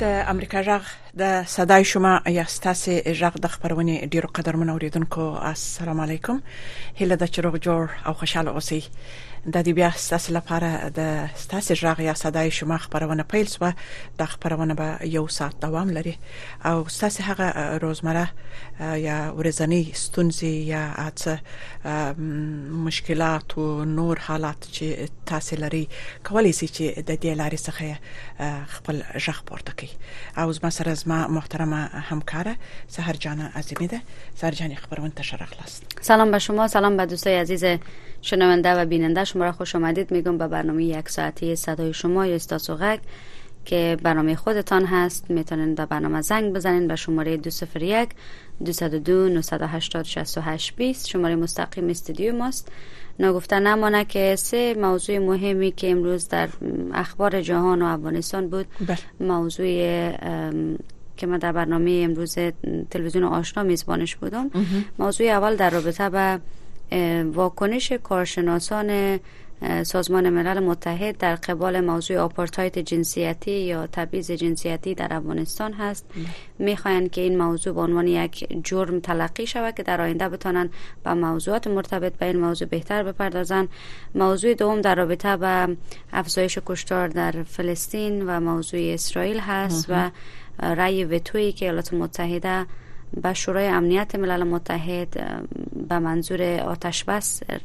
د امریکا جغ د صداي شما یا ستاسو جغ د خبرونه ډیرو قدرمن اوریدونکو السلام علیکم هله د چروغ جوړ او خوشاله اوسئ د دې بیا ستاسو لپاره د ستاسو جغ یا صداي شما خبرونه پیل سو د خبرونه به یو ساعت دوام لري او ستاسو هغه روزمره یا ورځنی ستونزې یا اڅه مشکلات او نور حالات چې تاسو لري کولای شئ چې د دې لارې څخه خپل ژغ پورته کړئ او زما سره زما محترمه همکاره سحر جان عظیمی ده سحر جان خبرون ته شرخلاست سلام به شما سلام به دوستای عزیز شنونده و بیننده شما را خوش آمدید میگم به برنامه یک ساعتی صدای شما یا استاسو غگ که برنامه خودتان هست میتونین به برنامه زنگ بزنین به شماره 201 202 980 68 20 شماره مستقیم استودیو ماست نگفته نمانه که سه موضوع مهمی که امروز در اخبار جهان و افغانستان بود بل. موضوع که من در برنامه امروز تلویزیون آشنا میزبانش بودم موضوع اول در رابطه به واکنش کارشناسان سازمان ملل متحد در قبال موضوع آپارتایت جنسیتی یا تبعیض جنسیتی در افغانستان هست بله. میخواهند که این موضوع به عنوان یک جرم تلقی شود که در آینده بتانند به موضوعات مرتبط به این موضوع بهتر بپردازند موضوع دوم در رابطه به افزایش کشتار در فلسطین و موضوع اسرائیل هست و رأی وتویی که ایالات متحده به شورای امنیت ملل متحد به منظور آتش بس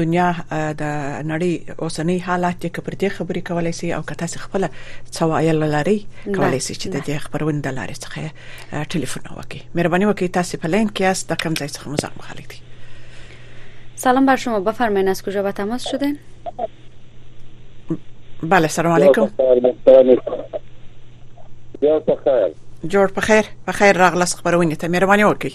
دنیا د نړۍ اوسنۍ حالات دي کپر دې خبرې کولای شي او کته څخه خپل څوایل لري کولای شي چې د دې خبرونه د لارې څخه ټلیفون وکړي مهرباني وکړئ تاسو په لین کې یاست د کم ځای څخه مزاق مخالف دي سلام بر شما بفرمایید از کجا به تماس شدین بله سلام علیکم جوړ په خیر جوړ په خیر په خیر راغلاس خبرونه ته مهرباني وکړئ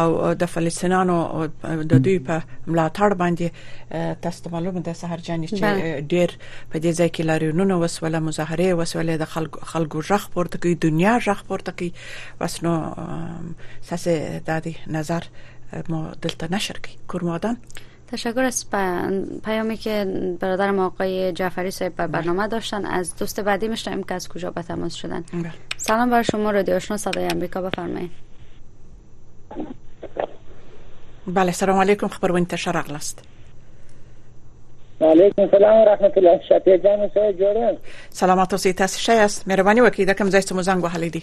او د فلسطینانو د دوی په ملاتړ باندې تاسو ته معلومه ده سحر جان چې ډیر په دې ځای کې لاریونونه وسوله مظاهره وسوله د خلکو خلکو رخ پورته کوي دنیا رخ پورته کوي بس نو ساسه د نظر مو دلته نشر کوي کورمودان تشکر از پیامی که برادرم آقای جعفری صاحب بر برنامه داشتن از دوست بعدی میشنویم که از کجا به تماس شدن بله. سلام بر شما رادیو آشنا صدای امریکا بفرمایید بله سلام علیکم خبرون تشرق است علیکم سلام و رحمت الله شفیع جان سه جوړه سلامات اوسې تاسو شه است مهرباني وکړئ د کوم ځای څخه مو زنګ وهلی دی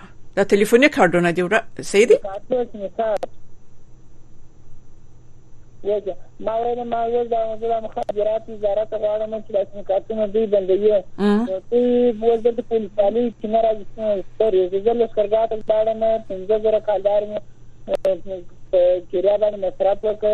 دا تلیفوني کارډونه دی ورا سیدی وجه ما ویل ما ویل دا موږ مخابرات وزارت غواړم چې لاسن کارتونه دوی بندوي نو دوی وزارت پولیس والی چې نه راځي ستوري زه له سرګات لاړم 15000 کالدار مې چې را باندې مصرف وکړ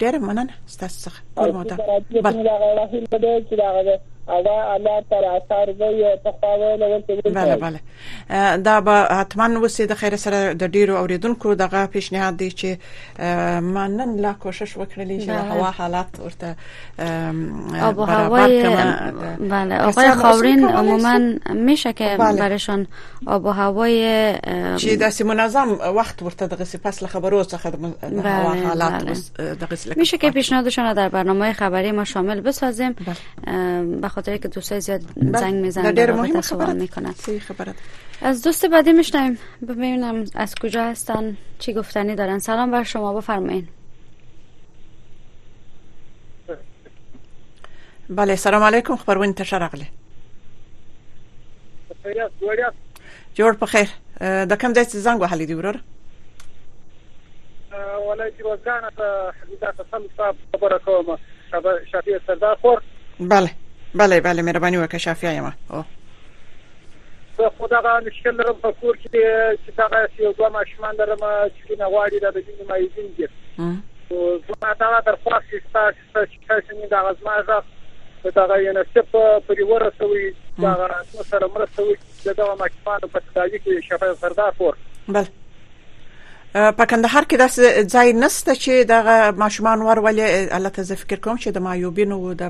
ډیره مننه ستاسو څخه کور مو ده بل دا غواړم هیله ده چې دا غواړم اوا الله تر اثر وي او په خوا ویل ورته وي بله بله دا به حتما وسې د خیر سره د ډیرو اوریدونکو دغه پیشنهاد دی چې منن لا کوشش وکړلی چې د هوا حالات ورته برابر کړم بله آقای خاورین عموما میشه که برشان او به هوای چې داسې منظم وخت ورته دغه سپاس له خبرو څخه د بله، هوا بله. حالات اوس دغه سلک میشه که پیشنهادشان را در برنامه خبری ما شامل بسازیم اه، به خاطر که دوستای زیاد بله. زنگ میزنن دا ډېره در مهمه رابطه خبره سوال ده. میکنن صحیح خبره ده. از دوست بعدی میشنویم ببینم از کجا هستن چی گفتنی دارن سلام بر شما بفرمایید بله سلام علیکم خبرونه ته شرغله خیریت وړیا جوړ په خیر د کوم ځای څخه زنګ وهلی دی ورور ولای چې وزګان ته دا قسم صاحب خبره کوم شافعي سردار خور بله بله بله مهرباني وکړه شافعي ما او زه خو دغه مشکل لرم په کور کې چې دغه یو دوه ماشومان لرم چې وینه غواړي دا د وینې مایزین دي نو زما دغه درخواست شته چې تاسو نه دغه زما غږ په دغه یونیسف پورې ورسوي دغه سره مرسته وکړي چې دغه ماشومان په تداوي کې شفا سردا پور بله په کندهار کې داسې ځای نشته چې دغه ماشومان ورولې البته زه فکر کوم چې د مایوبینو او د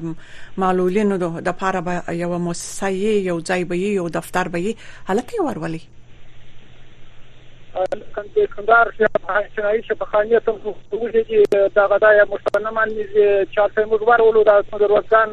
معلولینو د لپاره به یو موسسه یو ځای به یو دفتر به یې البته ورولې کندهار کې افغانستاني شفقانیت هم وګوري چې دا غدا یا مستنه معنی چې چارته موږ ورولو دا د روزګان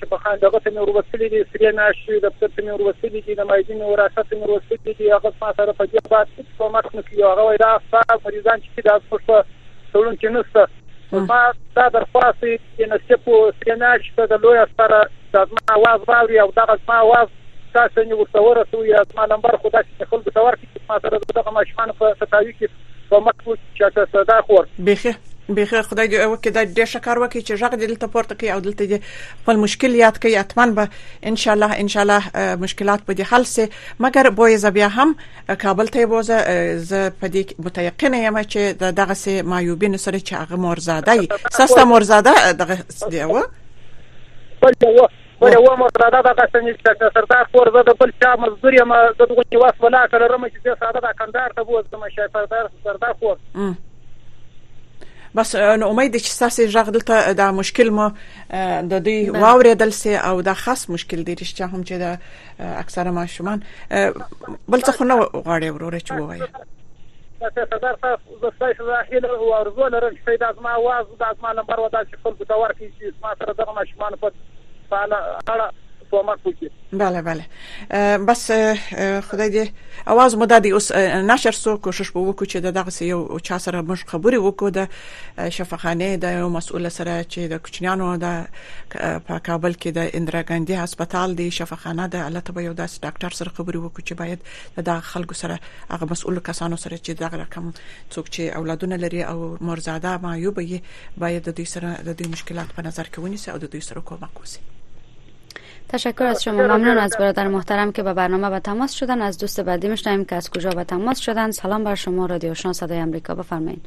شفاخان دغه ته مې وروستلي دي سرې ناشې دفتر ته مې وروستلي دي د مایدین وراثت ته مې وروستلي دي هغه ما سره په دې باب هېڅ کومک نه کوي هغه وایي دا ستا مریضان چې دا زموږ په تړون کې نشته ما دا درخواست دی چې نسیپو سرې ناشې ته د لوی استر دا زما اواز واوري او دغه زما اواز تاسو نه ورته ورسوي زما نمبر خو داسې خلکو ته ورکړي چې ما سره دغه ماشومان په تاوي کې په مخ مو چټه صدا خور. بیخي بیخي خدای دې وکړي دا ډیر ښه کار وکړي چې غږ دې دلته پورته کړي او دلته دې خپل مشکل یاد کړي اتمن به ان شاء الله ان شاء الله مشکلات به دې حل سي مګر بویزه بیا هم کابل ته بوزه زه په دې متيقن یم چې دغه سي مایوبین سره چې هغه مورزاده سسته مورزاده دغه دی و بل دی و بله و مرتاده دا داسې نه چې ډاکټر سردار خور زه د بل چا مزدور یم زه دغونې وس ولا که لرم چې زه ساده دا کندهار ته بوځم شاید سردار سردار خور بس نو امید چې تاسو ژغ دلته دا مشکل مو د دوی واوریدل سي او دا خاص مشکل دی چې هم چې دا اکثره ماشومان بل څه خو نه غواړي وروره چې وایي زه ستاسو څخه هیله او ارزو لرم چې دا زما اواز دا زما نمبر و داسې خلکو ته ورکړئ چې زما سره دغه ماشومانو په ساله اړه کومک وکړي بله بله بس خدای دې اواز مو د اوس نشر سو کوشش به وکړو چې دغه سې یو چا سره موږ خبرې وکړو د شفاخانه د یو مسؤل سره چې د کوچنیانو د په کابل کې د اندرا ګاندی هسپتال دی شفاخانه د علت به یو داس ډاکټر سره خبرې وکړو چې باید له دغه خلکو سره هغه مسؤل کسانو سره چې دغه رقم څوک چې اولادونه لري او مورزاده معیوب یې باید د دوی سره د دوی مشکلات په نظر کې ونیسي او د دوی سره کومک وکړي تشکر از شما ممنون از برادر محترم که به برنامه به تماس شدن از دوست بعدی میشنویم که از کجا به تماس شدن سلام بر شما رادیو شان صدای امریکا بفرمایید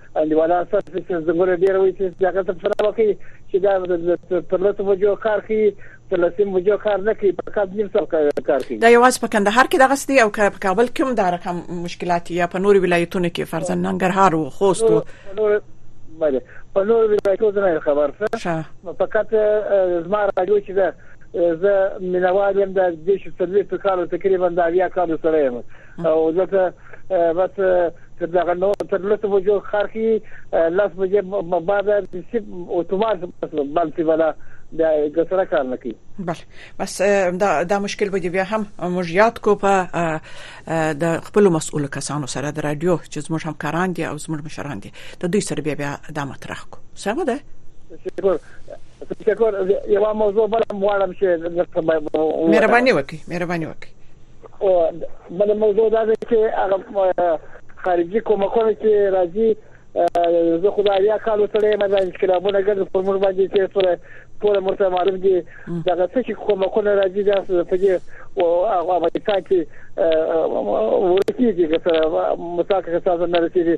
انډیواله ستاسو سره زنګونه ډیر وي چې دغه ته پوښتنه وکړي چې دا تر لسو بجو کار کوي تر لسیم بجو کار نه کوي په کال نیم سال کار کوي دا یوازې په کندهار کې دغه ستي او که په کابل کې هم دا رقم مشکلات یا په نور ولایتونو کې فرضاً ننګرهار او خوست او بله په نور ولایتونو نه خبر څه فقط زما راډیو چې ده زه مینوال یم د دې چې څلوي په کال تقریبا دا بیا کال سره یم او ځکه بس تر دغه نو تر لسو بجو کار کوي لس بجې بعد سیب اتومات بند سی بلا بیا ګسره کار نه کوي بله بس دا دا مشکل به بیا هم موږ یاد کو په د خپل مسؤل کسانو سره د رادیو چې زموږ همکاران دي او زموږ مشران دي د دوی سره بیا بیا دا مطرح کو سم ده شکر شکر یو موضوع بل غواړم چې مهرباني وکړئ مهرباني وکړئ خو بله موضوع دا ده چې هغه خارجي کومکونه چې راځي زه خو دا اویا کالو سړی یم دا انقلابونه ګرد پر موږ باندې تېر سول ټول موږ ته معلوم دي دغه څه چې کومکونه راځي دا په دې او افغانستان کې ورکیږي که سره مساکه که سره نه رسیږي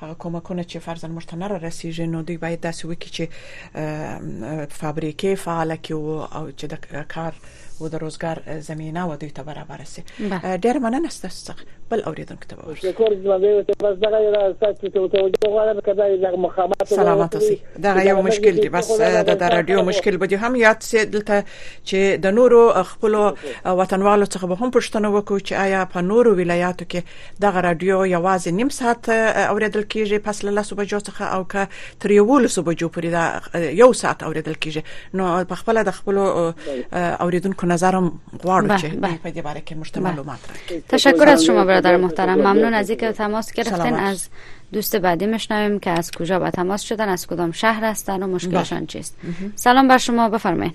هغه کومکونه چې فرضاً موږ ته نه را رسیږي نو دوی باید داسې وکړي چې فابریکې فعال کړي او او چې د کار او د روزګار زمينه و دوی ته برابر شي ډیر مننه ستاسو څخه بل اوریدونکو ته ورسې شکر ژوندې اوسې بس دغه یو ساتي ته توجه غواړم کدا یو دغه مخامات سلامات اوسې دغه یو مشکل دی بس د رادیو مشکل به هم یاد سي دلته چې د نورو خپل وطنوالو څخه به هم پښتنه وکړو چې آیا په نورو ولایاتو کې دغه رادیو یوازې نیم ساعت اوریدل کیږي پس له لاسو بجو څخه او که تر یو لسو بجو پورې دا یو ساعت اوریدل کیږي نو په خپل د خپل اوریدونکو نظر هم غواړو بله. چې بله. په دې باره کې مشته بله. معلومات راکړي تشکر از شما برادر محترم ممنون از اینکه تماس گرفتن از دوست بعدی مشنویم که از کجا با تماس شدن از کدام شهر هستن و مشکلشان چیست سلام بر شما بفرمایید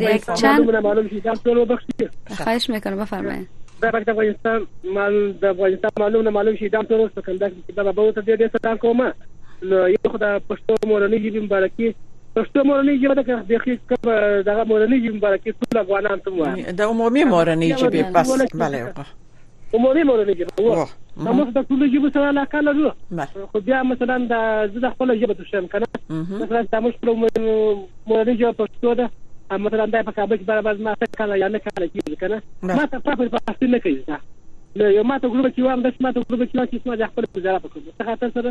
یک چند خواهش میکنم بفرمایید دا بخش افغانستان معلوم د افغانستان معلوم نه معلوم شي دا ټول اوس په کندهار کې دا به ته ډېر ډېر سلام کوم نو یو خو د پښتو مورنۍ ژبې مبارکي پښتو مورنۍ ژبه ده که بیخي کوم دغه مورنۍ ژبه مبارکي ټول افغانان ته وایي د عمومي مورنۍ ژبې پس بله عمومي مورنۍ ژبه وه نو موږ د ټولو ژبو سره علاقه لرو خو بیا مثلا د زه د خپل ژبه تشم کنه مثلا د موږ خپل مورنۍ ژبه پښتو ده مثلا دا په کابل کې برابر ما څه کاله یا نه کاله کېږي کنه ما ته په پښتو نه کوي دا نو یو ما ته ګروپ کې وام داسې ما ته ګروپ کې وام چې ما د خپل وزارت په کوم څه خاطر سره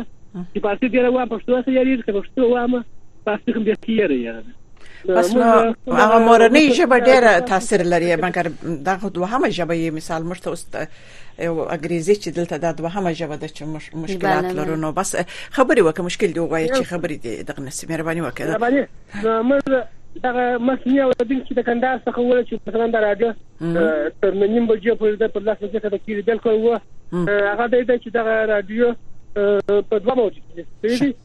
چې پارسي ډېره وام پښتو سره یې ډېر پښتو وام پارسي کوم ډېر یې یې پس نو هغه مورنۍ ژبه ډیره تاثیر لري مګر دا دوهمه ژبه یې مثال مرته اوس یو انګریزي چې دلته د دوهمه ژبه د چې مشکلات لرو نو بس خبرې وکړه مشکل دی وایي چې خبرې دي دغه نسی مهرباني وکړه مهرباني موږ دغه مخکې یو دین چې د کندهار څخه ول چې مثلا د رادیو تر نیم بجې پورې د پرلاس کې څه د کیږي بالکل و هغه د دې چې دغه رادیو په دوه موجود دي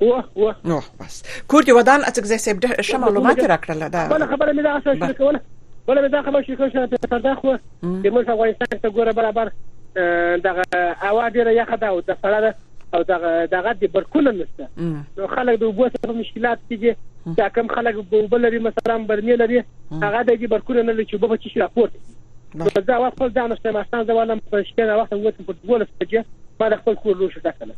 واه واه نو بس کور دی ودان اڅکزی صاحب ډېر ښه معلومات راکړل دا بل خبره مې دا څه کوله بل مې دا خبره شي خو شاته پردا خو چې موږ افغانستان ته ګوره برابر دغه اوا ډیره یخه ده او د سړه ده او دغه دغه د برکونه نشته نو خلک د وبو سره مشکلات کیږي دا کم خلک وبو لري مثلا برنی لري هغه د برکونه نه لچو به چې راپورته دا وخت ځان سره مستان ځوانم په شپه وخت وته په 12 بجې ما د خپل کور لوښي ډکه ده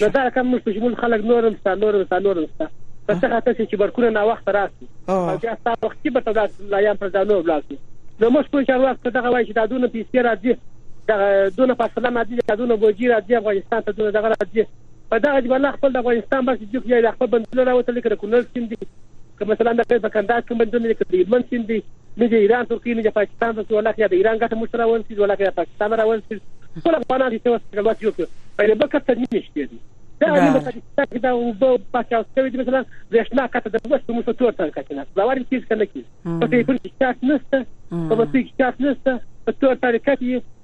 نو دا کم موږ په شمول خلک نور هم ستا نور هم ستا نور هم ستا په څه خاطر چې برکونه نا وخت راسي او بیا ستا وخت کې به دا لایان پر ځانو ولاړ شي نو موږ ټول چارواکو ته دغه وایي چې دا دونه پیسې راځي دغه دونه فاصله راځي دا دونه بوجي راځي افغانستان ته دونه دغه راځي په دغه چې بل خپل د افغانستان بس چې یو خپل بندونه راوته لیکره کونړ سیم دي که مثلا د په کندهار کې بندونه لیکره د هلمند سیم دي نه د ایران ترکیې نه د پاکستان ترکیې والله که یا د ایران ګټه موږ ته راورسېږي والله که د پاکستان راورسېږي ټول افغانان چې اوس ګډوډ جوړ کړي پهلې به کب تدمین نه شي دا علم په پاکستان کې دا اوبه پاچاو شوي دي مثلا برېښنا کته د وس په موږ تور تنګ کتنه باور دې کېږي که نه کېږي په ټلیفون کې چارټ نشته په بسۍ کې چارټ نشته په تور تاریکت یې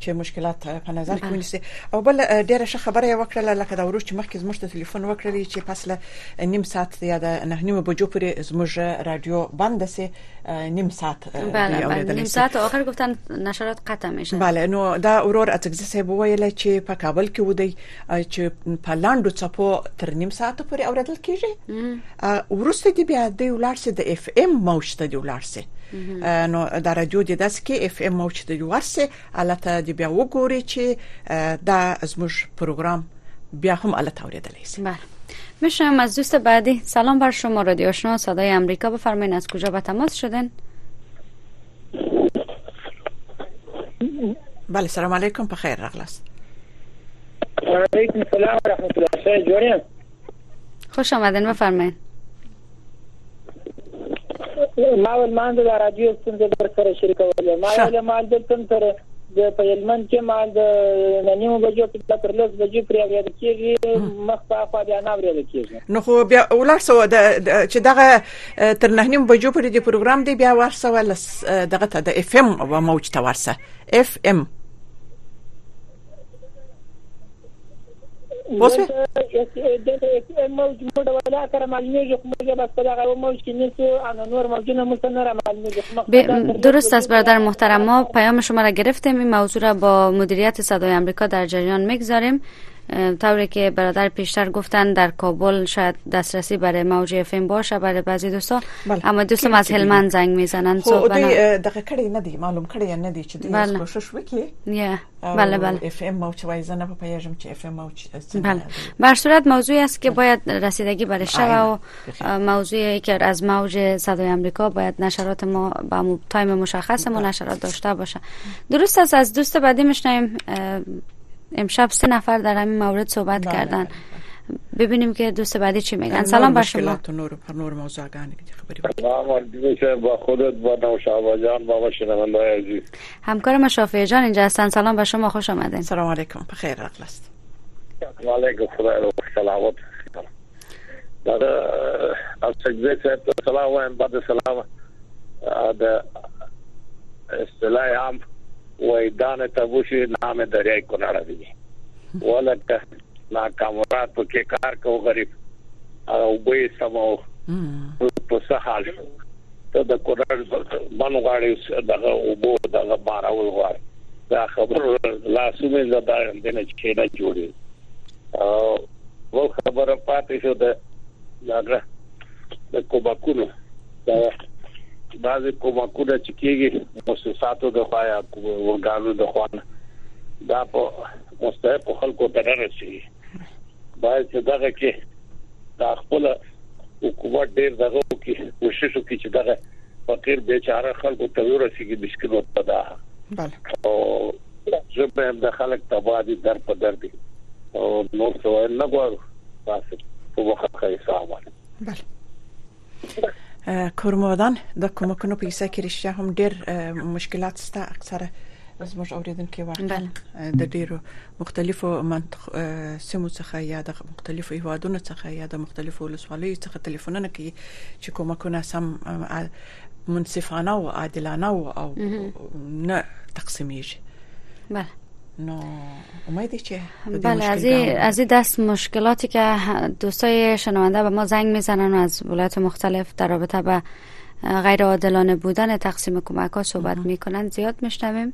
چې مشکلات په نظر کې ونیسي او بل ډیره ښه خبره یې وکړه لکه دا ورور چې مخکې زموږ ته ټلیفون وکړلی چې پس له نیم ساعت یا د نه نیمه بجو پورې زموږ رادیو بند سي نیم ساعت بله بله نیم ساعت آخر گفتن نشرات قطع میشه بله نو دا ورور اتکزی صاحب ویل چې په کابل کې ودی چې په لاندو چپو تر نیم ساعت پورې اوریدل کیږي ورسته دی بیا د ولارس د اف ام موج ته دی ولارس نو د رادیو د داس کې اف ام موج ته دی ورسه الته دی بیا وګوري چې دا زموږ پروګرام بیا هم الته اوریدلی شي بله میشم از دوست بعدی سلام بر شما رادیو آشنا صدای امریکا بفرمایید از کجا به تماس شدن بله سلام علیکم په خیر راغلاست علیکم السلام ورحمت الله شه جوړه خوش آمدین بفرمایید ما ول مان د رادیو څنګه در سره شریکول ما ول مال د تم سره د پیلمن کې مال د ننیمو بجو په تر لس بجې پرې اورېدل کېږي مخ په اخوا بیا نه اورېدل کېږي نو خو بیا ولر سو د چې دغه تر نه نیم بجو پورې د پروګرام دی بیا ورسه ول دغه ته د اف ام او موج ته ورسه اف ام اوس د اف ام موج موډ ولا کر معلومیږي خو موږ بس په دغه موج کې نیسو ان نور موجونه موږ نه را معلومیږي درست است برادر محترم ما پیام شما را گرفتیم این موضوع را با مدیریت صدای آمریکا در جریان میگذاریم طوری که برادر پیشتر گفتن در کابل شاید دسترسی برای موج اف ام باشه برای بعضی دوستا بله. اما دوستم از هلمند زنگ میزنن خو دوی دغه کړی نه دی معلوم کړی نه دی چې دوی بله. کوشش وکړي یا بله بله اف ام موج وای زنه په پیژم چې اف ام موج بله بر صورت موضوعی است که باید رسیدگی برای شوه و موضوع ای که از موج صدای امریکا باید نشرات ما به تایم مشخص ما بله. نشرات داشته باشه درست است از دوست بعدی میشنیم امشب سه نفر در همین مورد صحبت بله، کردن بله. ببینیم که دوست بعدی چی میگن سلام بر شما مشکلات نور پر نور موضوع گانی که خبری بود سلام علیکم با خودت با نوشابا جان با شنونده عزیز همکار ما شافعی جان اینجا هستن سلام بر شما خوش آمدین سلام علیکم بخیر رقلست و علیکم خدا رو سلامت دغه اڅکزی صاحب ته سلام وایم بعد سلام د اصطلاح عام وای دانه تبوشي نام دریای کناړه دی ولکه نا کامرات په کې کار کو غریب او به سمو په څه حال ته د کورن باندې غاړي دغه او بو دغه بارول غواړي دا خبر لاسونه زده نه چې نه جوړي او ول خبره پاتې شو د داګه د کوباکونو دا بعضې کوباکونه چې کېږي مؤسساتو د خوا یا ورګانو د خوا دا په مستحق خلکو ته نه رسي باید چې دغه کې دا خپل حکومت ډېر دغه کې کوشش وکړي چې دغه فقیر بیچاره خلکو ته ورسیږي مشکل وته ده بله او ژبه هم د خلک تبا دي در په در دي او نور څه وایي نه غواړو تاسو په وخت کې حساب وایي بله کورمودان د کومکونو په حصہ کې رښتیا هم ډېر مشکلات سته اکثره زموږ اوریدونکو واقعا د ډیرو مختلفو منطق سیمو څخه یا د مختلفو هیوادونو څخه یا د مختلفو ولسوالیو څخه ټلیفونونه کوي چې کومکونه سم منصفانه او عادلانه او او نه تقسیمیږي بله نو امیدی چه بله از از این دست مشکلاتی که دوستای شنونده به ما زنگ میزنن و از ولایت مختلف در رابطه به غیر عادلانه بودن تقسیم کمک ها صحبت میکنن زیاد میشنویم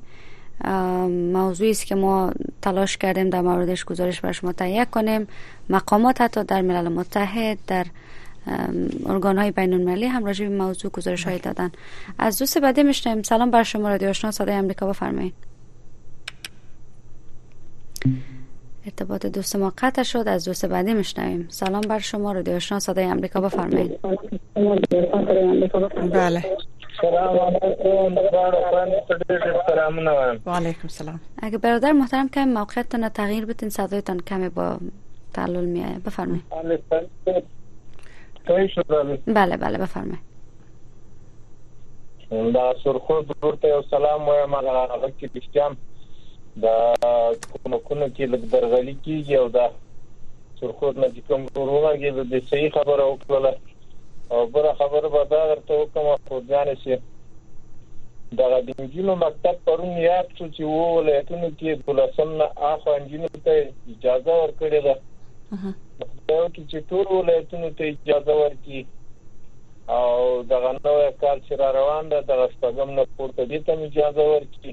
موضوعی است که ما تلاش کردیم در موردش گزارش بر شما تهیه کنیم مقامات حتی در ملل متحد در ارگان های بین المللی هم راجع به موضوع گزارش های دادن از دوست بعدی میشنیم سلام بر شما رادیو آشنا صدای آمریکا بفرمایید ارتباط دوست ما قطع شد از دوست بعدی میشنویم سلام بر شما رادیو آشنا صدای آمریکا بفرمایید بله سلام علیکم سلام اگه برادر محترم کم موقعیتتان تغییر بتین صدایتان کمی با تعلل می آیا بفرمایید بله بله بفرمایید دا سرخو ورته یو سلام وایم هغه کې رښتیام دا کوم کوم کې لګ درغلي کیږي او دا سرخو نه کوم ورونه کې د صحیح خبره وکړه او بله خبره به دا درته وکړم خورجانې صاحب دغه د نجونو مکتب پرون یاد شو چې و ولایتونو کې دولسم نه اخوا نجونو ته اجازه ورکړې ده خدای وکړي چې ټول ولایتونو ته اجازه ورکړي او دغه نوی کال چې را روان ده دغه شپږم نه پورته دې ته اجازه ورکړي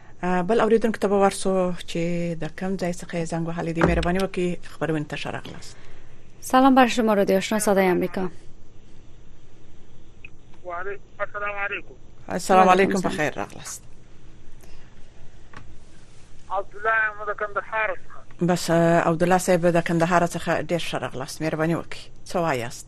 بل اوریدونکو ته به ورسو چې د کوم ځای څخه یې زنګ وهلی دی مهرباني وکړئ خبرونه ته ښه راغلاست سلام بر شما رادیو آشنا صدای آمریکا السلام علیکم السلام علیکم بخیر راغلاست عبد الله احمد کندهار بس عبد الله صاحب د کندهار څخه ډیر ښه راغلاست مهرباني وکړئ څه وایاست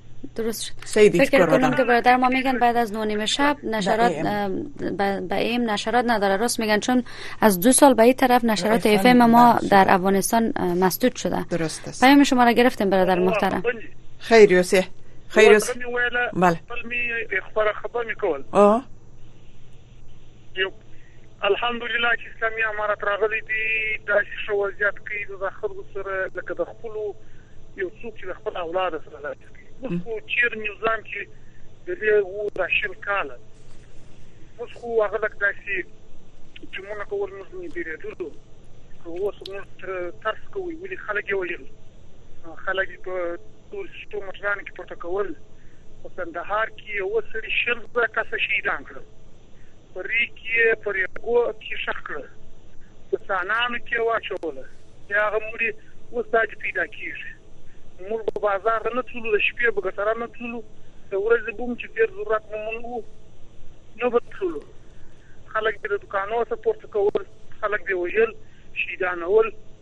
درست شد سیدی فکر کنم که برادر ما میگن بعد از نو نیمه شب نشرات به ایم نشرات نداره راست میگن چون از دو سال به این طرف نشرات اف ام ما در افغانستان مسدود شده درست است پیام شما را گرفتیم برادر محترم خیر یوسه خیر یوسه بله خبر خبر میکول الحمدلله چې اسلامي امارت راغلی دی داسې ښه وضعیت کوي د خلکو سره لکه د خپلو یو څوک چې د خپل اولاده سره داسې کوي اوس خو چیر نظام کې د دې وو دا شل کاله اوس خو هغه لکه داسې چې مونږ کول موږ نه بیرېدلو اوس موږ ترس کوي ولې خلک یې وژل خلک په تور سیتو مشران کې پورته کول په کندهار کې یوه سړي شل زره کسه شهیدان کړل په ریګ کې یې په ریګو کې ښخ کړل په څانانو کې یې واچول بیا هغه مړي اوس دادي پیدا کیږي موږ به بازار ته نه تللو د شپې به ګټره نه تللو د ورځې به هم چې ډیر ضرورت مو مونږ وو نه به تللو خلک به د دکانو څخه پورته کول خلک به وژل شهیدانول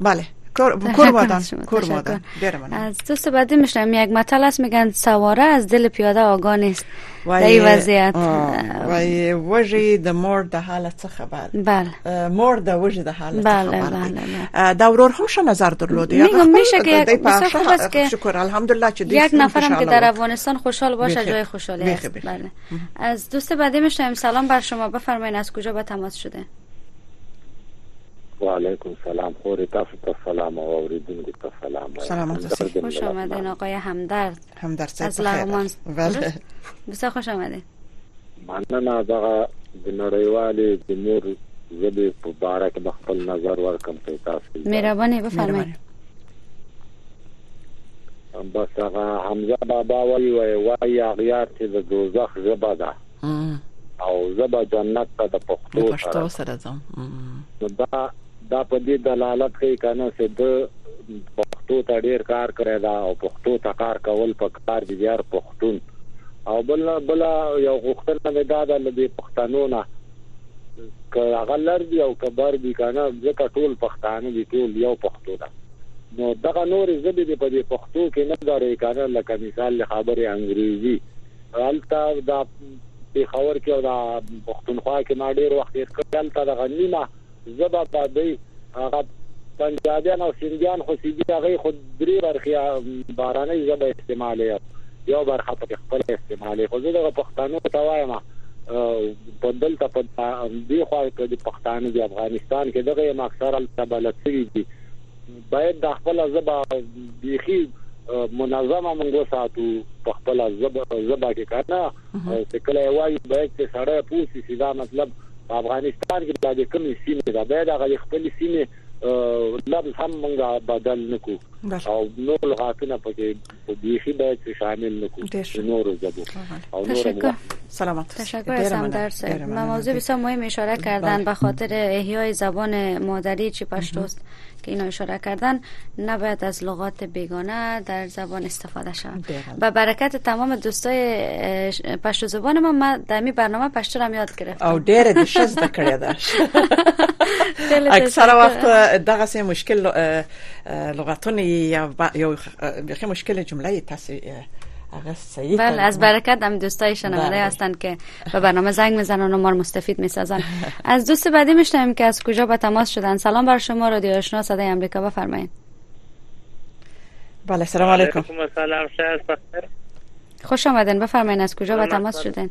بله کرمادان کرمادان از تو سبادی میشنم یک مطل است میگن سواره از دل پیاده آگاه نیست در این وضعیت وای وجه د مور د حالت څه خبر بله مور د وجه د حالت بله خبر بله بله دا ورور هم شه نظر درلود میگم میشه که یک خوب است که شکر الحمدلله چې یک نفرم که در افغانستان خوشحال باشه جای خوشحالی است بله از دوست بعدی میشنم سلام بر شما بفرمایید از کجا به تماس شده وعلیکم سلام خورې تاسو ته سلام او اوریدونکو ته سلام سلام همدرد خوش آمدین آقای همدرد همدرد از لغمان بله بسیار خوش آمدین مننه دغه د نړیوالې د مور ژبې په باره کې خپل نظر ورکم په تاسو مهرباني بفرمایئ بس هغه حمزه بابا وایي وایي اغیار چې د دوزخ ژبه ده او زبا جنت ته د پښتو سره پښتو سره ځم دا دا په دې دلالت کوي کنه چې د پښتو ته ډیر کار کړی دا او پښتو ته کار کول په کار دي یار پښتون او بل بل یو غوښتنه مې دا ده لدې پښتنو نه که هغه لر دي او کبر دي کنه ځکه ټول پښتانه دي ټول یو پښتو ده نو دغه نورې ژبې دې په دې پښتو کې نه ګړې کنه لکه مثال خبرې انګریزي هلته د پېښور کې او د پښتونخوا کې ما ډېر وخت تېر کړی، هلته دغه نیمه ژبه به دی هغه پنجابیان او سندیان خو چې دي هغه یې خو درې برخې بهرنۍ ژبه استعمالوي او یو برخه پکې خپله استعمالوي، خو زه دغه پښتنو ته وایم په دلته په دې خوا کې پښتانه دي افغانستان کې دغه یې هم اکثر هلته بلد شوي دي. باید دا خپله ژبه بیخي منظمه موږ وساتو په خپله ژبه ژبه کې که نه او چې کله یې وایو باید چې سړی پوه شي چې دا مطلب په افغانستان کې دا د کومې سیمې ده باید هغه د خپلې سیمې لفظ هم موږ بدل نه کړو او نور لغاتونه پکې خو بیخي باید چې شامل نکو د نورو زبو او نورو سلامت تشکر سمدر صاحب موضوع بسیار مهم اشاره کردن بله. به خاطر احیای زبان مادری چی پشتوست که اینا اشاره کردن نباید از لغات بیگانه در زبان استفاده شود به برکت تمام دوستای پشتو زبان ما من در می برنامه پشتو را یاد گرفتم او ډېر د شز د کړی دا اکثر وخت دغه سه مشکل لغاتونه یا یو بیخی مشکل جمله ای تاسی بله از برکت هم دوستای شنونده بله. هستند که به برنامه زنگ میزنن و ما مستفید میسازن از دوست بعدی میشنویم که از کجا به تماس شدن سلام بر شما رادیو آشنا صدای امریکا بفرمایید بله سلام علیکم سلام خوش آمدین بفرمایید از کجا به تماس شدین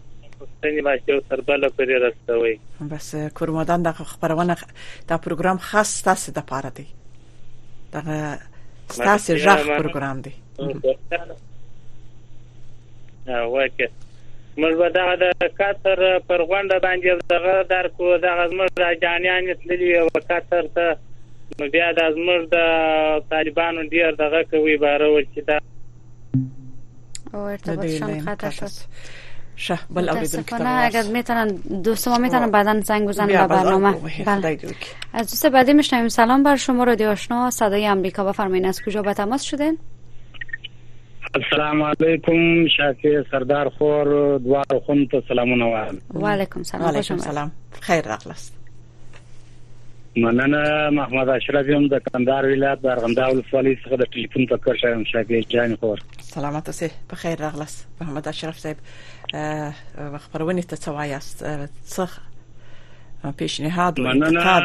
پښتني ماشي او سربله پرې رسوي بس کورمدان دا خبرونه دا پروګرام خاص ستاسو د پاره دی دا ستاسو ژغ پروګرام دی واکه موږ به دغه د کاتر پر غونډه باندې دغه درکو دغه موږ راجانیان تللی او کاتر ته نو بیا د موږ د طالبانو ډیر دغه کوي بارو چې دا او ارتباطشان قطع شد شه بل اوریدل کتاب اگر میتونن دوست ما میتونن بعدا زنگ بزنن به برنامه بله از دوست بعدی میشنویم سلام بر شما رادیو آشنا صدای آمریکا بفرمایید از کجا به تماس شدین السلام علیکم شاکر سردار خور دوار خون ته سلامونه وایم و علیکم سلام علیکم سلام خیر راغلاست مننه محمد اشرف یم د کندهار ولایت د ارغنداو ولسوالۍ څخه د ټلیفون په کار شوم شاګرد جان خور سلامات اوسې په خیر راغلاس محمد اشرف صاحب خبرونه ته څوایاست څخه پیشنهاد او انتقاد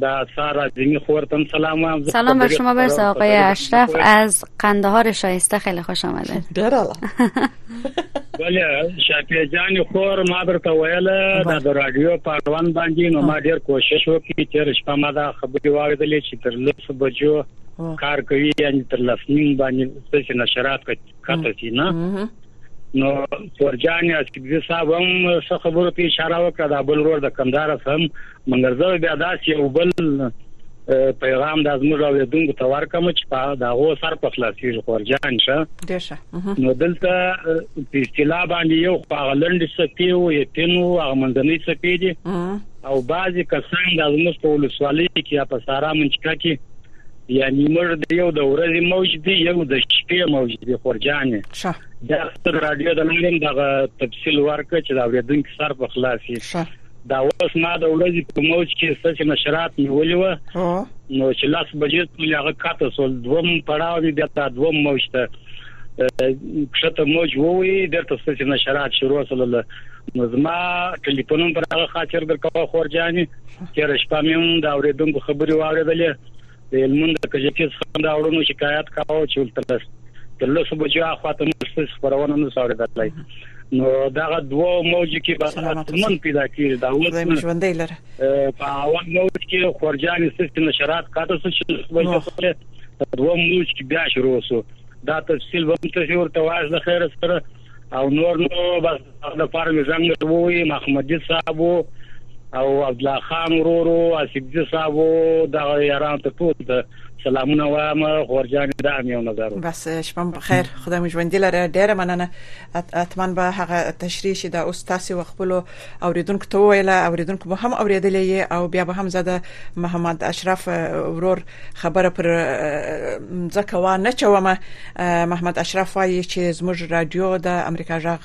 در سر از این خورتم سلام هم سلام بر شما برسه آقای اشرف از قندهار شایسته خیلی خوش آمده درالا بله شفیع جان خور ما درته ویل بله. د رادیو په اړوند باندې نو ما ډیر کوشش وکړ چې شپه ما دا خبرې واغدلې چې تر لس بجو کار کوي یعنی تر لس نیم باندې څه نشرات کوي کاته نه نو ورجان یا سیدزی صاحب هم څه خبرو ته اشاره وکړه دا بل ور د کندهار هم منګر زه بیا داسې یو بل پیغام د زموږ اوریدونکو ته ورکم چې په دا غو سر په خلاصي ورجان شه ډیر شه نو دلته په اصطلاح باندې یو خواغلند سپی او یتین او هغه منځنۍ سپی دي او بعضی کسان د زموږ په ولسوالۍ کې یا په سارا منچکا کې یعنی موږ د یو د ورځې موج دی یو د شپې موج دی خورجانې ښه دا ستر رادیو د لارې دغه تفصیل ورکړه چې دا اوریدونکو سر په خلاصي ښه دا اوس ما د ورځې په موج کې ستاسو نشرات نیولې و نو چې لاس بجې ته هغه کاته سول دوم پړاو دی بیا تا دوم موج ته کښته موج ووي درته ستاسو نشرات شروع سول نو زما ټلیفون پر هغه خاطر درکوه خورجانې چې رښتیا مې هم دا اوریدونکو خبري واوریدلې د هلمند د کجکي څخه دا وړونو شکایت کاوه چې تلس د لسو بجو اخوا ته نو ستاسو خبرونه نو څاړېدلای نو دا دوه موج کې به من پیدا کیږي دا اوس زموږ ژوندې لره په اول موج کې خورجان ستاسو نشرات کاته څه چې دوه موج کې بیا شروع وسو دا تفصیل به تاسو ورته واش د خیر سره او نور نو بس د پاره مې زنګ وروي محمدي صاحب او عبد الله خان ورورو اسیبزي صاحب دا یاران ته ټول ته سلامونه وایم خورجان دا مې یو نظر بس شپه په خیر خدای مو ژوند لره ډیره مننه اتمن به هغه تشریح شي دا اوس تاسو خپل اوریدونکو ته ویل اوریدونکو به هم اوریدلې او بیا به هم زده محمد اشرف ورور خبره پر ځکه و نه چوم محمد اشرف وايي چې زموږ رادیو د امریکا جغ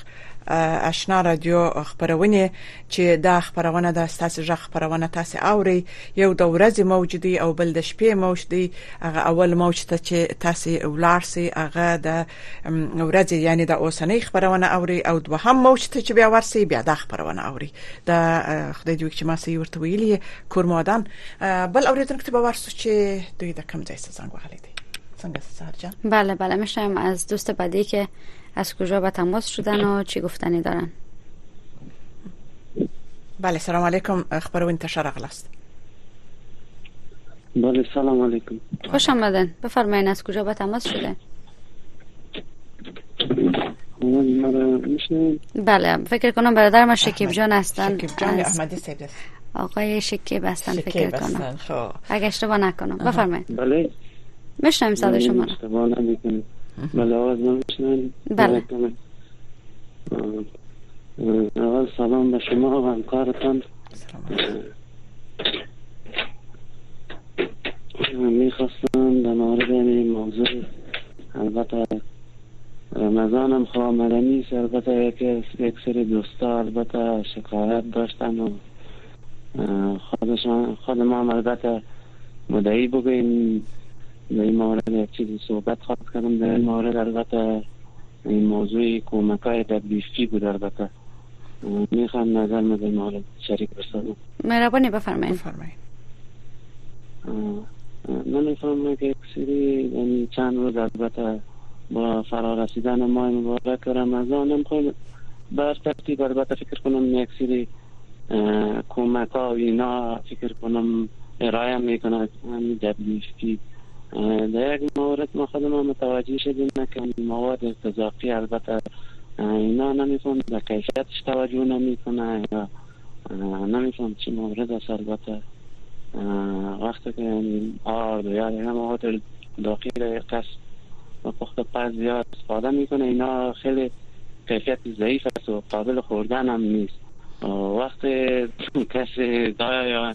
آشنا رادیو خبرونه چې دا خبرونه د اساس ژغ خبرونه تاسو اوري یو د ورځې موج دی او بل د شپې موج دی هغه اول موج ته چې تاسو ولارسي هغه د ورځې یعنی دا اوسنۍ خبرونه اوري او دوهم موج ته چې بیا ورسي بیا دا خبرونه اوري دا خدای دې وکړي چې ما سې ورته ویلي کورمادان بل اوریدونکو ته به ورسو چې دوی د کم ځای څخه زنګ وهلی دی څنګه سهار جان بله بله میشنم از دوست بعدی که از کجا به تماس شدن و چی گفتنی دارن بله سلام علیکم خبرون تشرق است بله سلام علیکم خوش آمدن بفرمایین از کجا به تماس شده بله فکر کنم برادر ما شکیب جان هستن شکیب جان احمدی سید است آقای شکیب هستن فکر کنم خب. اگه اشتباه نکنم بفرمایید بله میشنم صدای شما اشتباه نمیکنم بله آواز نمیشنم بله اول سلام به شما و همکارتان میخواستم در مورد یعنی موضوع البته رمضان هم خواه آمده نیست البته یکی از یک سری دوستا البته شکایت داشتن و خودشان خود ما هم البته مدعی بگویم در این مورد یک چیزی صحبت خواست کردم در این مورد البته این موضوع کمک های در بیستی بود البته میخوام نظر مې به مولوی شریک رسوم مهرباني بفرمایئ بفرمایئ من میفهمم که یک سری یعنی چند روز البته با فرا رسیدن ماه مبارک رمضان هم خواهیم بر ترتیب البته فکر کنم یک سری کمک ها و اینا فکر کنم ارائه میکنه دبلیو پی در یک مورد ما خودمان متوجه شدیم که مواد ارتزاقی البته اینا نمیفهم در کیفیتش توجه نمیکنه یا نمیفهم چی مورد است البته وقتی که آرد یا اینا مواد داخل قصد و پخت پز یا استفاده میکنه اینا خیلی کیفیت ضعیف است و قابل خوردن هم نیست وقتی کسی دایا یا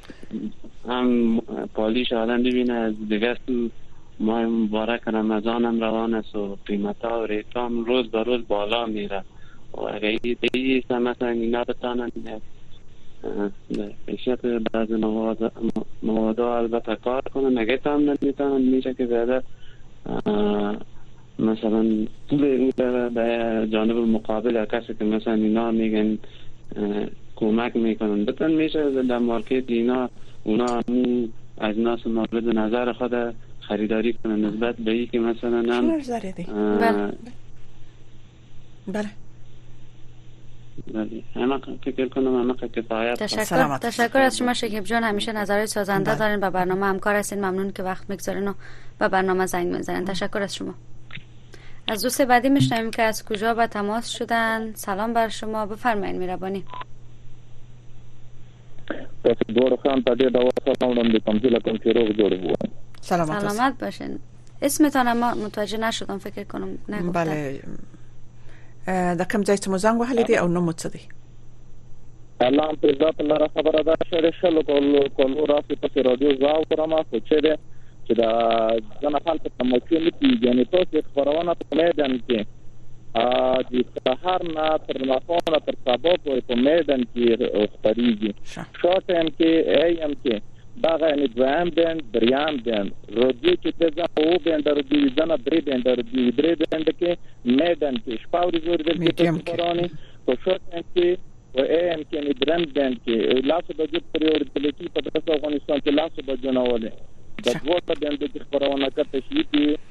هم پالی شالن ببینه از دیگه سو ماه مبارک رمضان هم روان است و قیمت ها و ریت هم روز به روز بالا میره و اگر ای دیگه مثلا اینا بتانن حیثیت بعض مواد البته کار کنن اگر تام نمیتانن میشه که زیاده مثلا پول او دغه به جانب المقابل کسی که مثلا اینا میگن کمک میکنن بتن میشه در مارکت اینا اونا امو اجناس مورد نظر خود خریداری کنن نسبت به ای که مثلا هم بله بله بله. تشکر تشکر از شما شکیب جان همیشه نظرهای سازنده بله. دارین و برنامه همکار هستین ممنون که وقت میگذارین و به برنامه زنگ میزنین تشکر از شما از دوست بعدی میشنویم که از کجا به تماس شدن سلام بر شما بفرمایید میربانی تاسو دواړو خان په دې ډول سلام وړاندې کوم چې له کوم چې روغ جوړ وو سلامت, سلامت باشین اسمتان اما متوجه نشدم فکر کنم نگفتم بله د کوم ځای څخه مو زنګ وهلی دی او نو مو څه دی الله په ذات لاره خبره ده شر شلو کولو کولو راځي په رادیو زاو کرم خو چې ده چې دا ځنه خلک په مکه نه پیږي نه تاسو خبرونه په میدان کې د سهار نه تر ماښامه تر سبا پورې په میډن کې خبريږي شارټ ټایم کې ای ام کې دا غني دویم بند دریم بند رودي کې د ځان او بندر دی ځنه درې بندر دی درې بند کې میډن کې شپاوري زور دل کې پرانی په شارټ ټایم کې و ایم کې نه دریم بند کې لاسو بجو پرې ور دل کې په دغه افغانستان کې لاسو بجو نه ولې د دوه بندو کې خبرونه کته شي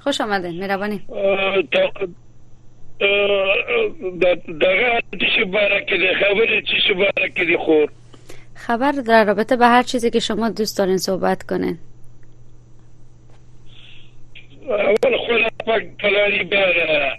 خوش آمده مهرباني دغه چې بارکه د خبرې چې بارکه دي خور خبر در رابطه به هر چیزی که شما دوست دارین صحبت کنین اول خود پاک پلانی بره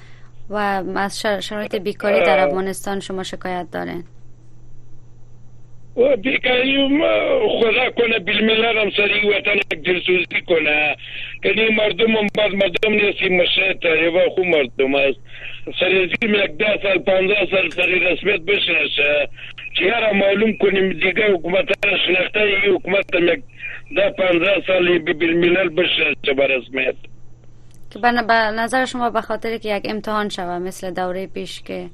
و از شرایط بیکاری در افغانستان شما شکایت دارین و بیکاری خدا کنه بیل ملت هم سری وطن دلسوزی کنه کنی مردم هم بعد مردم نیستی مشه تحریبا خو مردم است سری زیم یک ده سال پانزه سال سری رسمیت بشنشه چی هر معلوم کنیم دیگه حکومت را شنخته ای حکومت هم یک ده پانزه سال بیل ملت بشنشه برسمیت که به نظر شما به خاطر که یک امتحان شوه مثل دوره پیش که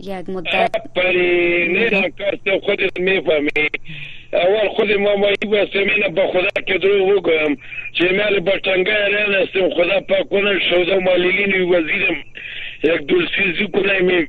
یک مدت بله نه کاست خودت میفهمی اول خود ما مایی بستم اینه با خدا که درو بگویم چه مال با تنگه الان استم خدا پاک کنه شوده مالیلین وزیرم یک دلسیزی کنه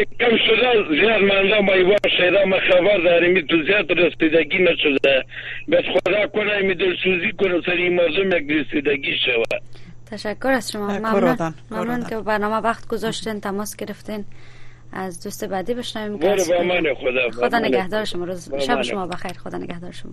یکم شده زیاد مانده با ایوان شیده ما خبر دارمی تو زیاد رسیدگی نشده بس خدا کنه می دلسوزی کنه سر این مردم یک رسیدگی شود تشکر از شما ممنون ممنون که برنامه وقت گذاشتین تماس گرفتین از دوست بعدی بشنویم برو با من خدا خدا نگهدار شما روز شب شما بخیر خدا نگهدار شما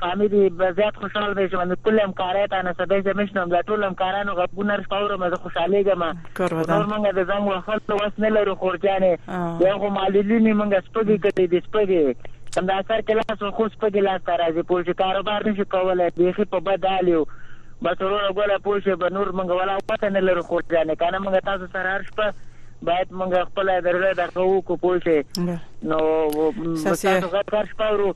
فهمي دی به زیات خوشحال دی چې باندې کل همکارای تانه سدای زه مشنوم دا ټول همکارانو غږونه هر شپه اورم زه خوشحالیږم خو نور مونږ د زنګ وهلو وس نه لرو خور جانې یو خو معلولینې مونږ سپږې کړې دي سپږې هم دا سر کې لاس خو سپږې لاس ته راځي پوه شي کاروبار نشي کولی بیخي په بد حال یو بس وروره ګله پوه شي به نور مونږ ولا وس نه لرو خور جانې که نه مونږ تاسو سره هر شپه باید مونږ خپل درله دغه وکړو پوه شي نو تاسو غږ هر شپه ورو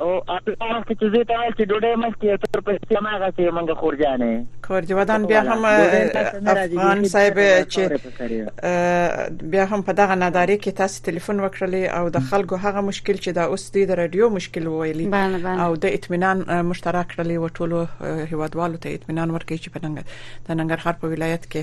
او اپلا وخت چې زه ته چې ډوډۍ مخکې تر پسې ما غسې منګه خورجانې خورجه ودان بیا هم افغان صاحب چې بیا هم په دغه ناداری کې تاسو ټلیفون وکړلې او د خلکو هغه مشکل چې دا اوس دی د رادیو مشکل ویلي او د اطمینان مشترک کړلې و ټولو هیوادوالو ته اطمینان ورکړي چې په ننګرهار په ولایت کې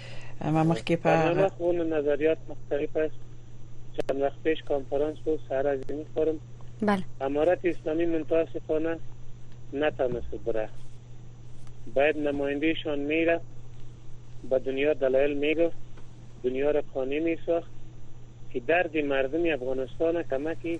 ما مخکې په هغه خونه نظریات مختلف است چند وقت پیش کانفرنس بود سر از این فرم بله امارت اسلامی منتاسفانه نتانست بره باید نمایندهشان میره به دنیا دلایل میگو دنیا را قانع میساخت که درد مردم افغانستان کمکی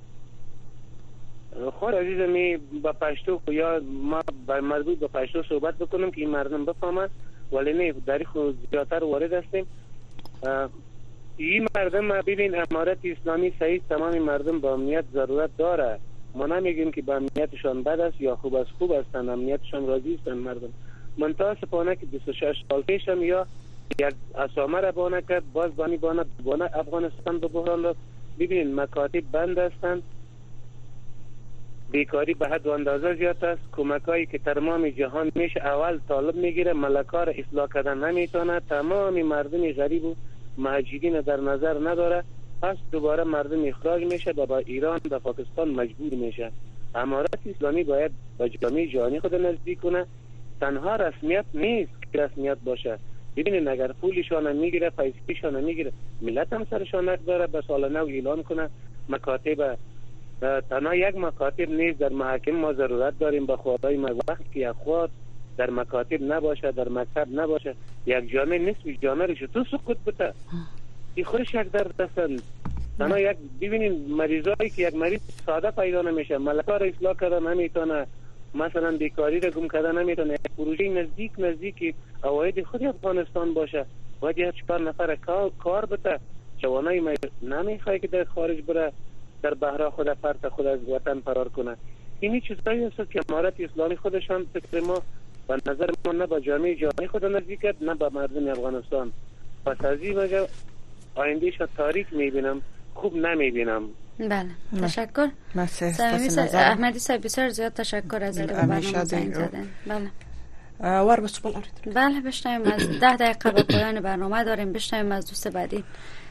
خور عزیز می با پشتو کو یا ما بر مربوط به پشتو صحبت بکنم که این مردم بفهمه ولی نه داری خو زیادتر وارد هستیم این مردم ببین امارت اسلامی سعید تمام مردم به امنیت ضرورت داره ما نمیگیم که به امنیتشان بد است یا خوب است خوب هستند امنیتشان راضی هستند مردم من تا سپانه که 26 سال پیشم یا یک اسامه را بانه کرد باز بانی بانه بانه افغانستان به بحران رفت ببینید مکاتب بند هستند بیکاری به حد و اندازه زیاد است کمک هایی که ترمام جهان میشه اول طالب میگیره ملکا را اصلاح کردن نمیتانه تمام مردم غریب و مهجیرین در نظر نداره پس دوباره مردم اخراج میشه به با ایران به پاکستان مجبور میشه امارت اسلامی باید به جامعه جهانی خود نزدیک کنه تنها رسمیت نیست که رسمیت باشه ببینین اگر پولی شاه نمیگیره پیسی شاه نمیگیره ملت هم سر شاه نگذاره به سال نو اعلان کنه مکاتب تنها یک مکاتب نیست در محاکم ما ضرورت داریم به خدای ما وقت که اخوات در مکاتب نباشه در مکتب نباشه یک جامعه نیست و جامعه رو شتو سکوت بته ای خودش یک درد هستند تنها یک ببینین مریضایی که یک مریض ساده پیدا نمیشه ملکا را اصلاح کردن همیتانه مثلا بیکاری را گم کردن نمیتونه یک پروژه نزدیک نزدیک عواید خود افغانستان باشه باید یک چهار نفر کار بته جوانای ما نمیخوای که در خارج بره در بهرا خود پرت خود از وطن فرار کنه اینی چیزایی است که امارت اسلامی خودشان فکر ما به نظر ما نه به جامعه جهانی خود نزدیکت نه به مردم افغانستان پس از این وجه آینده شا تاریک می بینم خوب نمی بینم بله تشکر احمدی صاحب بسیار زیاد تشکر از اینکه به برنامه زنگ زدن بله ور به سوال بله بشنویم از ده دقیقه به پایان برنامه داریم بشنویم از دوست بعدی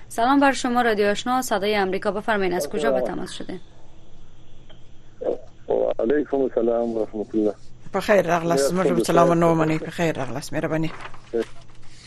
سلام بر شما رادیو آشنا صدای امریکا بفرمایید از کجا به تماس شده علیکم السلام و رحمت الله بخیر راغلاست موږ سلام نو منی بخیر راغلاست مهرباني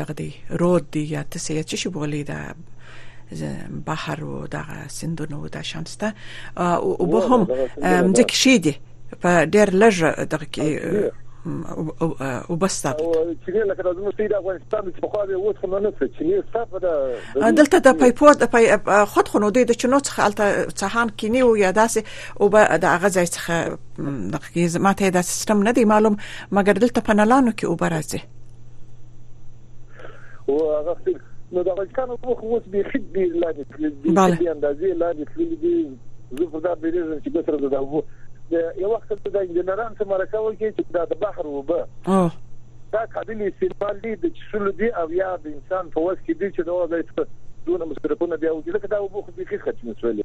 دغه دی رود دی یا تاسو یې چې بولی دا بحر او دغه سندونه او دا شانسته او به هم ځکه شي دي په ډیر لږ دغه کې او بس تا چې لکه د زموږ د افغانستان چې په خو به اوس خو نه څه چې صفه ده دلته د پایپور د پای خود خو نو د چنو څخه الته څهان کینی او یا داسې او به د هغه ځای څخه د ماته د سیستم نه دی معلوم مګر دلته په نلانو کې او برازي او هغه څه نو د افغانستان په خو اوس به خید دی لاندې تللی دی د اندازې لاندې تللی دی زه په دا بیرېږم چې به سره د دغه د یو وخت د انجنیران سره مرکه وکړي چې دا د بحر وبه دا قابل استعمال دي د چشلو دي او یا د انسان په وس کې دي چې دا د دونه مصرفونه بیا وکړي لکه دا وبخو به خید ختم شولې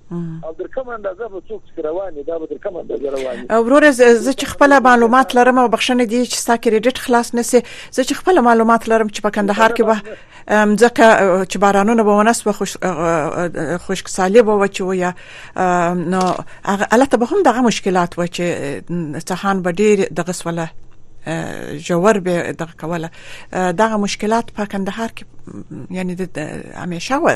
او در کوم اندازه به څوک پکې روان دي دا به در کوم اندازه روان دي وروره زه چې خپل معلومات لرم او بخښنه دي چې ستا کریډټ خلاص نسی زه چې خپل معلومات لرم چې په کندهار کې به ځکه چې بارانونه به ونس و خوش خوشک سالب و چې ویا نو البته به هم دغه مشکلات و چې څهان به ډیر دغه سواله جوور به دغه کوله دغه مشکلات په کندهار کې یعنی د همیشه و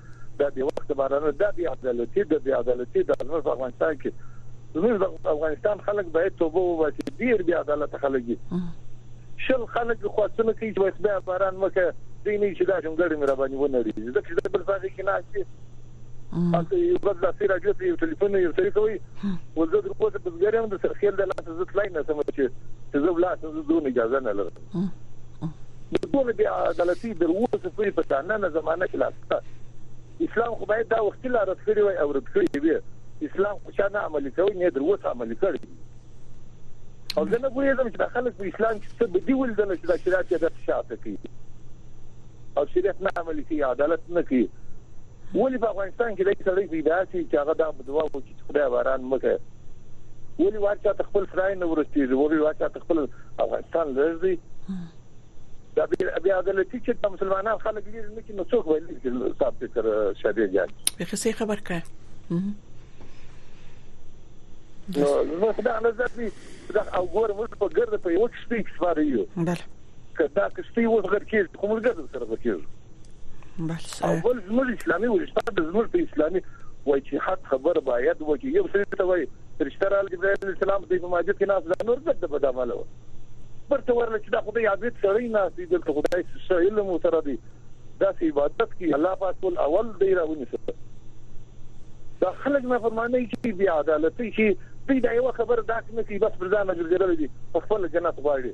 دا بې وخت بارانه دا بې عدالتي د بې عدالتي د زموږ په افغانستان کې زموږ د افغانستان خلک باید توبه وباسي ډیر بې عدالت خلک دي شل خلک خو څنګه کوي چې خدای باران مکه دې نه چې دا جونګړې مې را باندې ونړي ځکه چې بل ځای کې نه شي اته یو بل د سیر اجازه ته یو ټلیفون یو سری کوي ولزه د کوڅه بزګر هم د سرخیل د لاس زت لاین نه سم چې زه بلا سم زه دون اجازه نه لرم د ټول بیا عدالتي در اوسه پورې په داننه زمانه کې لاسته اسلام خو باید دا وختي لا رد کړی وای او رد کړی وي اسلام خو چا نه عملي کوي نه در اوسه عملي کړی او زه نه پوهیږم چې خلک په اسلام کې څه بدی ولدل چې دا شریعت یې د شاته کوي او شریعت نه عملي کوي عدالت نه کوي ولې په افغانستان کې د سړی پیدا شي چې هغه دا دعا وکړي چې خدای باران مکه ولي وار چاته خپل فرای نه ورسیږي ولي وار چاته خپل افغانستان لږ دی دا بیا عدالتي چې د مسلمانان خلک لري نه چې نو څوک به لري صاحب فکر شاده جان به خسي خبر کا نو نو دا نه ځي دا او ګور موږ په ګرد په یو څه کې سپاره یو بله کدا کستی وسغر کېږي کوم ګرد سره کېږي بس او بل زموږ اسلامي استاد زموږ په اسلامي وای چې حق خبر باید وکړي یو سړي ته وای فرشته راغله جبرائیل علیه السلام دی په ماجد کې ناس دا نور بد د بد عمل و برته ورله چې دا خدای عابد سړی ناس دی دلته خدای څه علم سره دی دا سي عبادت کی الله پاک ټول اول دی راونی سره دا خلک نه فرمانه کی بی عدالت کی دی دا یو خبر داس نه کی بس برزان ګرځیدل دي په خپل جنت غواړي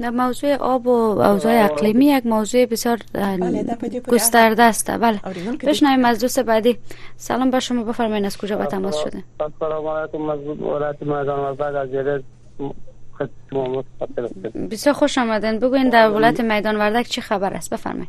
در موضوع آب و اوضاع اقلیمی یک موضوع بسیار گسترده است بله بشنویم از دوست بعدی سلام بر شما بفرمایید از کجا به تماس شده سلام علیکم از ولایت مردان وزداد از جدید بسیار خوش آمدین بگوین در ولایت میدان وردک چه خبر است بفرمایید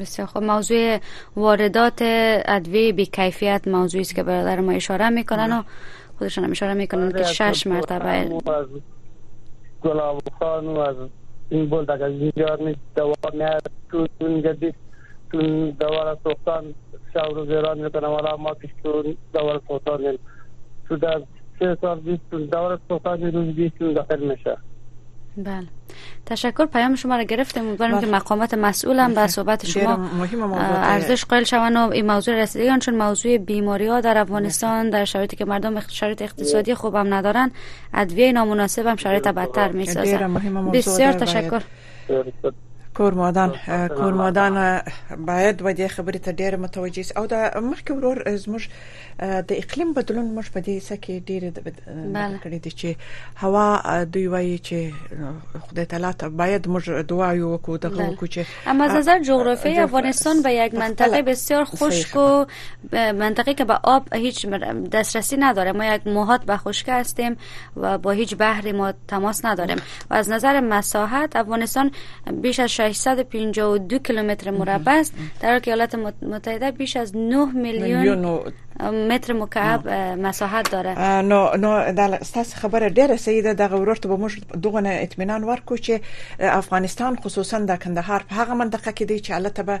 بسیار خوب موضوع واردات ادویه بی کیفیت موضوعی است که برادر ما اشاره میکنن و خودشان هم اشاره میکنن که شش مرتبه گلاب خان و از این بول دکا اینجا می دوار نه تو اینجا بیت تو دوار سوختان شاور و زیران میکنم حالا ما پیش تو دوار سوختان تو در سه سال بیست دورت سوساجی روز بیست داخل میشه بله تشکر پیام شما را گرفتیم امیدوارم که بله. مقامات مسئول هم به صحبت شما ارزش قائل شوند و این موضوع رسیدگان چون موضوع بیماری ها در افغانستان در شرایطی که مردم شرایط اقتصادی خوبم ندارن ادویه نامناسب هم شرایط بدتر می بسیار تشکر کورمادان کورمادان باید و دې خبرې ته ډېر متوجه او دا مخکې ورور زموږ د اقلیم بدلون موږ په دې حصہ کې ډېر نقل کړی دی چې هوا دوی وایي چې خدای تعالی ته باید موږ دعا یو وکړو د غو کو چې اما از نظر جغرافی افغانستان به یک منطقه بسیار خشک و منطقه که به آب هیچ دسترسی نداره ما یک محاط به خشک هستیم و با هیچ بحری ما تماس نداریم و از نظر مساحت افغانستان بیش از 652 کیلومتر مربع است در حالی که ایالات متحده بیش از 9 میلیون متر مکعب مساحت داره نو نو د ستاس خبره ډیره صحیح ده دغه ورور ته به موږ دغه اطمینان ورکو چې افغانستان خصوصا د کندهار په هغه منطقه کې دی چې البته به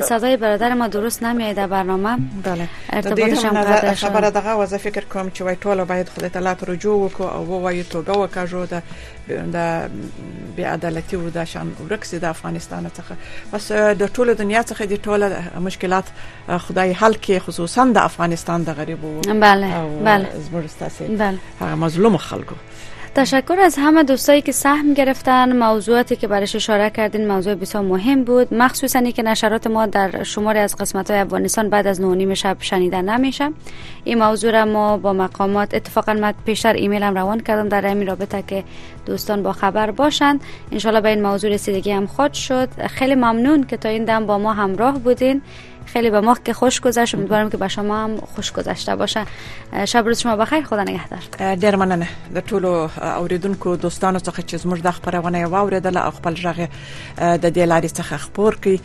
صدای برادر ما درست نمیاد برنامه بله ارتباطش هم قطع شد خبر دغه وز فکر کوم چې وای ټول باید خدای تعالی ته رجوع وکړو او وایو توبه وکړو د د بی عدالتي او د شان ورکس د افغانستان څخه بس د ټول دنیا څخه د ټول مشکلات خدای حل کې خصوصا د افغانستان د غریبو بله بله زموږ ستاسو بله مظلوم خلکو تشکر از همه دوستایی که سهم گرفتن موضوعاتی که برش اشاره کردین موضوع بسیار مهم بود مخصوصا که نشرات ما در شماره از قسمت های افغانستان بعد از نونیم شب شنیده نمیشه این موضوع را ما با مقامات اتفاقا من پیشتر ایمیل هم روان کردم در همین رابطه که دوستان با خبر باشند انشالله به این موضوع رسیدگی هم خود شد خیلی ممنون که تا این دم با ما همراه بودین خیلی به ما که خوش گذشت امیدوارم که به شما هم خوش گذشته باشه شب روز شما بخیر خدا نگهدار ډیر مننه د ټولو اوریدونکو دوستانو څخه چې زموږ د خبرونه واوریدل او خپل ژغه د دې لارې څخه خبر کړي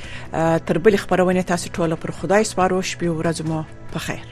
تر بل خبرونه تاسو ټولو پر خدای سپارو شپې ورځ مو په خیر